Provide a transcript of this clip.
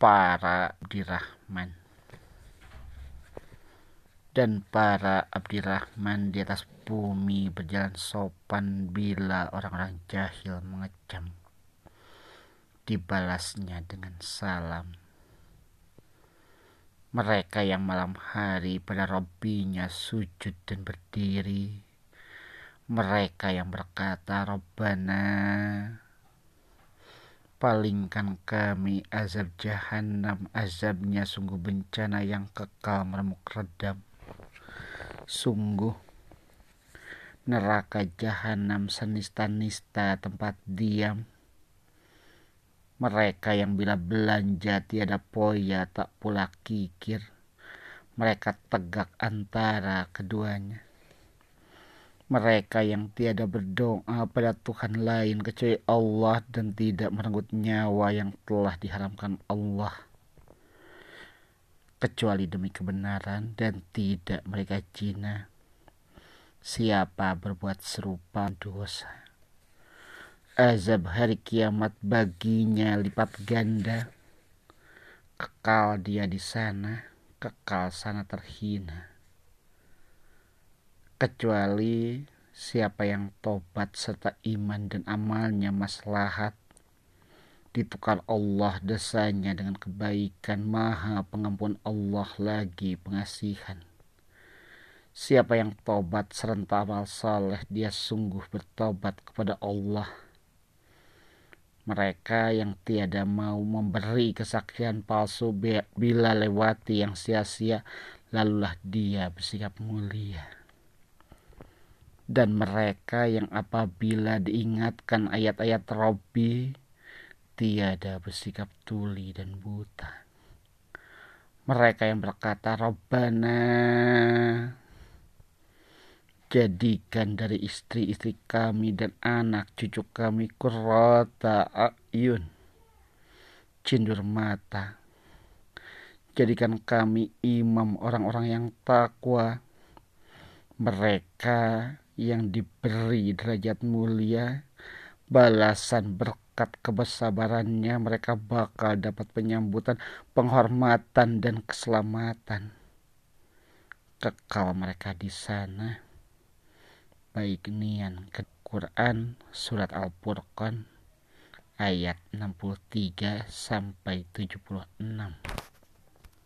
para Abdirahman dan para Abdirahman di atas bumi berjalan sopan bila orang-orang jahil mengecam. Dibalasnya dengan salam. Mereka yang malam hari pada Robbinya sujud dan berdiri. Mereka yang berkata Robbana palingkan kami azab jahanam azabnya sungguh bencana yang kekal meremuk redam. Sungguh neraka jahanam senista-nista tempat diam. Mereka yang bila belanja tiada poya tak pula kikir. Mereka tegak antara keduanya mereka yang tiada berdoa pada Tuhan lain kecuali Allah dan tidak merenggut nyawa yang telah diharamkan Allah. Kecuali demi kebenaran dan tidak mereka jina. Siapa berbuat serupa dosa? Azab hari kiamat baginya lipat ganda. Kekal dia di sana kekal sana terhina kecuali siapa yang tobat serta iman dan amalnya maslahat ditukar Allah desanya dengan kebaikan. Maha pengampun Allah lagi pengasihan. Siapa yang tobat serta amal saleh dia sungguh bertobat kepada Allah. Mereka yang tiada mau memberi kesaksian palsu bila lewati yang sia-sia lalulah dia bersikap mulia dan mereka yang apabila diingatkan ayat-ayat Robbi tiada bersikap tuli dan buta. Mereka yang berkata Robbana jadikan dari istri-istri kami dan anak cucu kami kurrata ayun cindur mata jadikan kami imam orang-orang yang takwa mereka yang diberi derajat mulia, balasan berkat kebersabarannya mereka bakal dapat penyambutan, penghormatan dan keselamatan. Kekal mereka di sana. Baik nian ke Quran surat Al-Furqan ayat 63 sampai 76.